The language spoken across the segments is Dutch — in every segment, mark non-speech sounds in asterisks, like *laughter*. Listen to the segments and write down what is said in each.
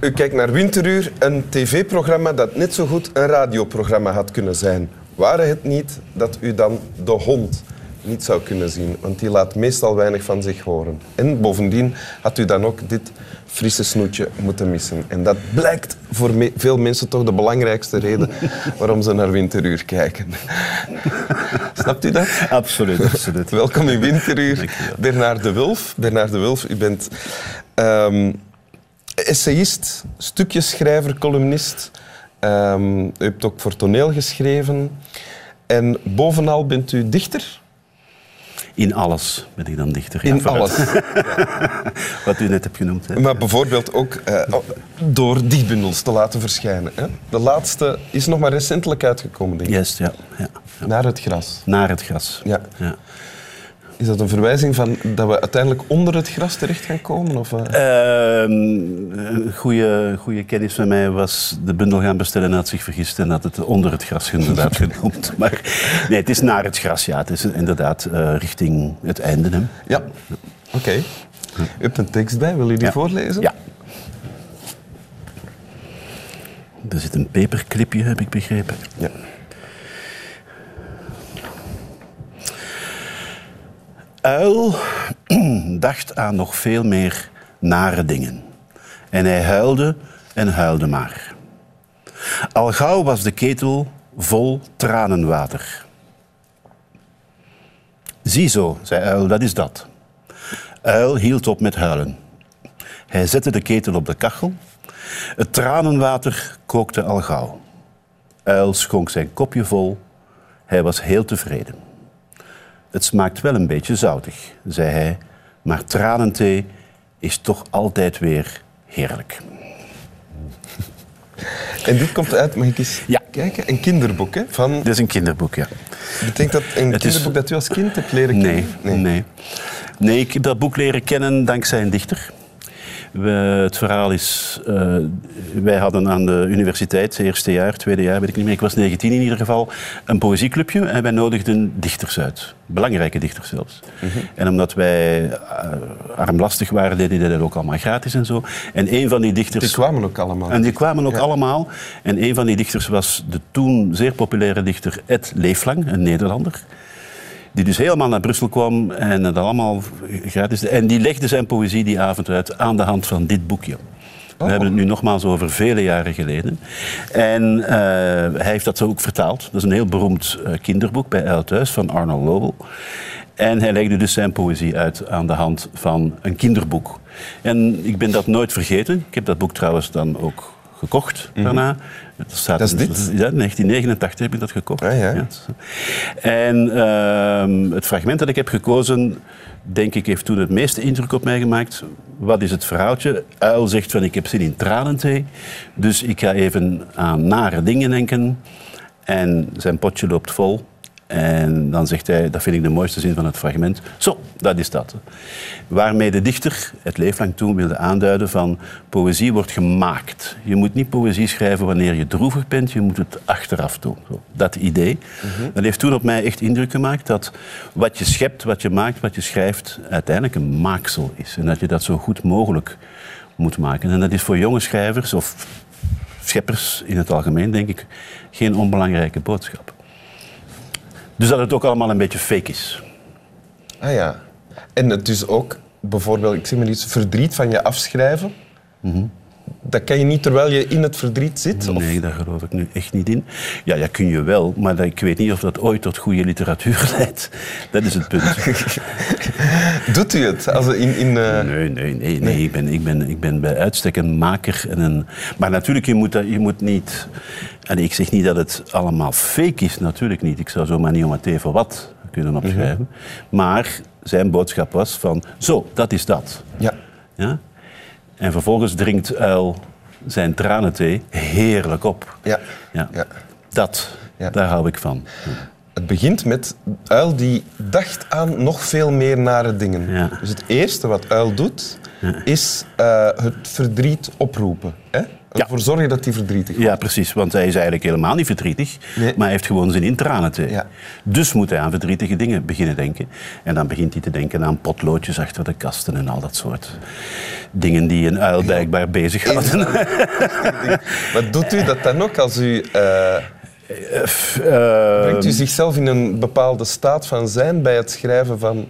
U kijkt naar Winteruur, een tv-programma dat net zo goed een radioprogramma had kunnen zijn. Ware het niet dat u dan de hond niet zou kunnen zien, want die laat meestal weinig van zich horen. En bovendien had u dan ook dit frisse snoetje moeten missen. En dat blijkt voor me- veel mensen toch de belangrijkste reden *laughs* waarom ze naar Winteruur kijken. Snapt u dat? Absoluut, absoluut. Welkom in Winteruur. Bernard de Wulf. Bernard de Wulf, u bent ehm, essayist, stukjeschrijver, columnist. Ehm, u hebt ook voor toneel geschreven. En bovenal bent u dichter? In alles ben ik dan dichter. Ja, In vooruit. alles. *laughs* Wat u net hebt genoemd. Hè. Maar bijvoorbeeld ook eh, door dichtbundels te laten verschijnen. Hè? De laatste is nog maar recentelijk uitgekomen, denk ik. Juist, ja. ja. ja. Naar het gras. Naar het gras. Ja. Ja. Is dat een verwijzing van dat we uiteindelijk onder het gras terecht gaan komen? Of, eh? Ehm, een goede, goede kennis van mij was de bundel gaan bestellen en had zich vergist en had het onder het gras inderdaad *laughs* genoemd. Maar nee, het is naar het gras, ja. Het is inderdaad eh, richting het einde. Hè. Ja, oké. U hebt een tekst bij, wil u die Ja. voorlezen? Ja. Er zit een paperclipje, heb ik begrepen. ja. Uil *clears throat* dacht aan nog veel meer nare dingen. En hij huilde en huilde maar. Al gauw was de ketel vol tranenwater. Ziezo, zei Uil, dat is dat. Uil hield op met huilen. Hij zette de ketel op de kachel. Het tranenwater kookte al gauw. Uil schonk zijn kopje vol. Hij was heel tevreden. Het smaakt wel een beetje zoutig, zei hij, maar tranenthee is toch altijd weer heerlijk. En dit komt uit, mag ik eens Ja. kijken? Een kinderboek, hè? Van, Dit is een kinderboek, ja. betekent dat een Het is- kinderboek dat u als kind hebt leren Nee, kennen? nee. nee. ik heb dat boek leren kennen dankzij een dichter. We, het verhaal is, eh, wij hadden aan de universiteit, eerste jaar, tweede jaar, weet ik niet meer, ik was 19 in ieder geval, een poëzieclubje en wij nodigden dichters uit. Belangrijke dichters zelfs. En omdat wij eh, armlastig waren, deden die dat ook allemaal gratis en zo. En een van die dichters... Die kwamen ook allemaal. En die kwamen ook Ja. allemaal. En een van die dichters was de toen zeer populaire dichter Ed Leeflang, een Nederlander. Die dus helemaal naar Brussel kwam en het allemaal gratis. En die legde zijn poëzie die avond uit aan de hand van dit boekje. We Oh. hebben het nu nogmaals over vele jaren geleden. En eh, hij heeft dat zo ook vertaald. Dat is een heel beroemd eh, kinderboek bij Uil Thuis van Arnold Lowell. En hij legde dus zijn poëzie uit aan de hand van een kinderboek. En ik ben dat nooit vergeten. Ik heb dat boek trouwens dan ook gekocht daarna. Het staat Dat is dit? Ja, in 1989 heb ik dat gekocht. Ah, ja. is- En ehm, het fragment dat ik heb gekozen, denk ik, heeft toen het meeste indruk op mij gemaakt. Wat is het verhaaltje? Uil zegt van, ik heb zin in tranenthee. Dus ik ga even aan nare dingen denken. En zijn potje loopt vol. En dan zegt hij, dat vind ik de mooiste zin van het fragment. Zo, dat is dat. Waarmee de dichter het leeflang toen wilde aanduiden van poëzie wordt gemaakt. Je moet niet poëzie schrijven wanneer je droevig bent, je moet het achteraf doen. Zo, dat idee. Dat heeft toen op mij echt indruk gemaakt dat wat je schept, wat je maakt, wat je schrijft, uiteindelijk een maaksel is. En dat je dat zo goed mogelijk moet maken. En dat is voor jonge schrijvers of scheppers in het algemeen, denk ik, geen onbelangrijke boodschap. Dus dat het ook allemaal een beetje fake is. Ah ja. En het dus ook, bijvoorbeeld, ik zeg maar iets, verdriet van je afschrijven. Dat kan je niet terwijl je in het verdriet zit? Of? Nee, daar geloof ik nu echt niet in. Ja, dat kun je wel, maar dat- ik weet niet of dat ooit tot goede literatuur *laughs* leidt. Dat is het punt. *laughs* Doet u het? Als in, in, eh, Nee, nee, nee. nee. Ik, ben, ik, ben, ik ben bij uitstek een maker. En een... Maar natuurlijk, je moet, dat, je moet niet... En ik zeg niet dat het allemaal fake is, natuurlijk niet. Ik zou zomaar niet om het even wat kunnen opschrijven. Maar zijn boodschap was van, zo, dat is dat. Ja. Ja? En vervolgens drinkt Uil zijn tranenthee heerlijk op. Ja. Ja. Ja. Dat, Ja. daar hou ik van. Het begint met Uil die dacht aan nog veel meer nare dingen. Ja. Dus het eerste wat Uil doet, is eh, het verdriet oproepen. Hè? Ervoor zorgen dat hij verdrietig wordt. Ja, precies. Want hij is eigenlijk helemaal niet verdrietig. Nee. Maar hij heeft gewoon zin in tranen te. Ja. Dus moet hij aan verdrietige dingen beginnen denken. En dan begint hij te denken aan potloodjes achter de kasten en al dat soort dingen die een uil blijkbaar bezighouden. *laughs* Maar doet u dat dan ook als u... eh, Eh, brengt u zichzelf in een bepaalde staat van zijn bij het schrijven van...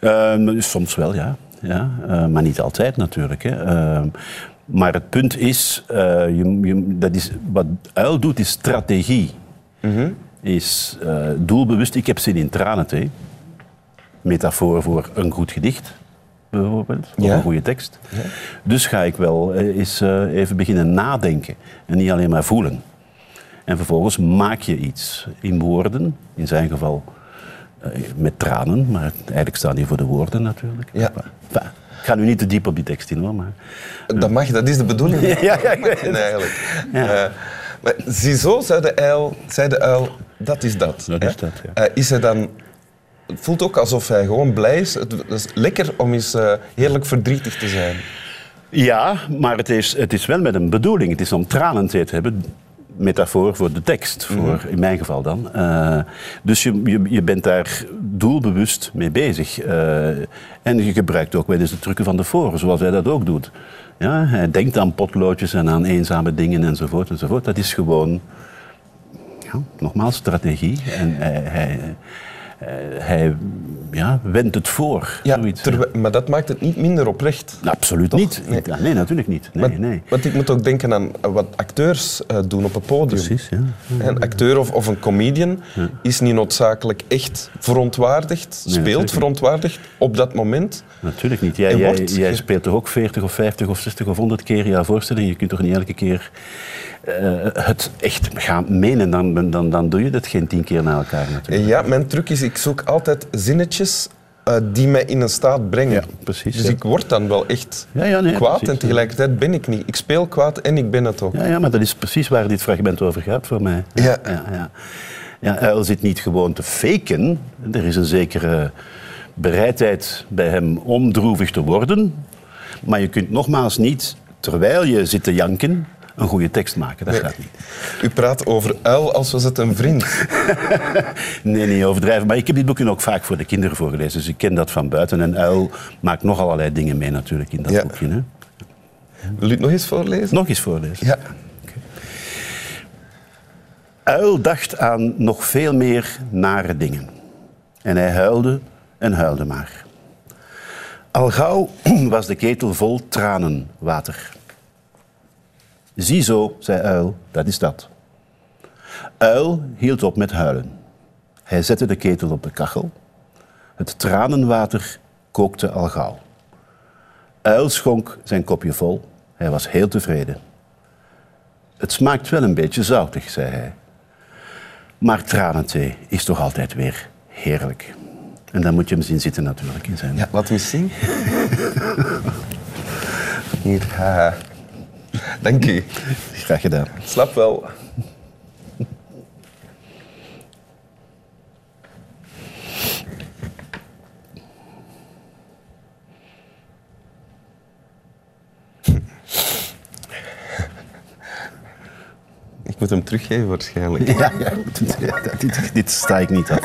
Ehm, soms wel, ja. ja eh, maar niet altijd natuurlijk. Hè. Maar het punt is, eh, je, je, dat is, wat uil doet, is strategie. Is eh, doelbewust, ik heb zin in tranenthee. Metafoor voor een goed gedicht, bijvoorbeeld. Of een goede tekst. Dus ga ik wel eens eh, even beginnen nadenken. En niet alleen maar voelen. En vervolgens maak je iets in woorden, in zijn geval met tranen, maar eigenlijk staan die voor de woorden natuurlijk. Ja. Ga nu niet te diep op die tekst in hoor, maar... Dat mag, dat is de bedoeling. *laughs* Ja, ja, weet het. eigenlijk. Ja. Eh, maar ziezo, zei de uil, zei de uil dat is dat. Dat hè? is dat, ja. Eh, is hij dan... Het voelt ook alsof hij gewoon blij is. Het is lekker om eens eh, heerlijk verdrietig te zijn. Ja, maar het is, het is wel met een bedoeling. Het is om tranentee te hebben. Metafoor voor de tekst, voor, in mijn geval dan. Eh, dus je, je, je bent daar doelbewust mee bezig. Eh, en je gebruikt ook wel eens de trucken van de voor, zoals hij dat ook doet. Ja, hij denkt aan potloodjes en aan eenzame dingen enzovoort. enzovoort. Dat is gewoon, ja, nogmaals, strategie. En hij, hij, hij ja, wendt het voor. Ja, maar dat maakt het niet minder oprecht. Absoluut niet. Nee. Ja, nee, natuurlijk niet. Nee, Want- nee. Want ik moet ook denken aan wat acteurs eh, doen op het podium. Precies, ja. Een acteur of, of een comedian is niet noodzakelijk echt verontwaardigd, speelt verontwaardigd op dat moment. Natuurlijk niet. Jij, jij, jij speelt toch ook 40 of 50 of 60 of 100 keer jouw voorstelling. Je kunt toch niet elke keer eh, het echt gaan menen. Dan, dan, dan doe je dat geen tien keer na elkaar natuurlijk. Ja, mijn truc is, ik zoek altijd zinnetjes eh, die mij in een staat brengen. Ja, precies, Dus ja. ik word dan wel echt Ja, ja, nee, kwaad precies, en tegelijkertijd ben ik niet. Ik speel kwaad en ik ben het ook. Ja, ja, maar dat is precies waar dit fragment over gaat voor mij. Ja. Ja, ja. ja, Uil zit niet gewoon te faken. Er is een zekere bereidheid bij hem om droevig te worden. Maar je kunt nogmaals niet, terwijl je zit te janken, een goede tekst maken. Dat Nee. gaat niet. U praat over uil als was het een vriend. *laughs* Nee, niet overdrijven. Maar ik heb dit boekje ook vaak voor de kinderen voorgelezen. Dus ik ken dat van buiten. En Uil maakt nog allerlei dingen mee natuurlijk in dat Ja. boekje. Hè? Wil u het nog eens voorlezen? Nog eens voorlezen. Ja. Uil dacht aan nog veel meer nare dingen. En hij huilde en huilde maar. Al gauw *clears throat* was de ketel vol tranenwater. Ziezo, zei Uil, dat is dat. Uil hield op met huilen. Hij zette de ketel op de kachel. Het tranenwater kookte al gauw. Uil schonk zijn kopje vol. Hij was heel tevreden. Het smaakt wel een beetje zoutig, zei hij. Maar tranenthee is toch altijd weer heerlijk. En dan moet je hem zien zitten natuurlijk in zijn... ja, me eens zien. *laughs* Hier, haha. Dank u. Graag gedaan. Slap wel. Ik moet hem teruggeven waarschijnlijk. Ja, ja, *laughs* dit, dit, dit sta ik niet af.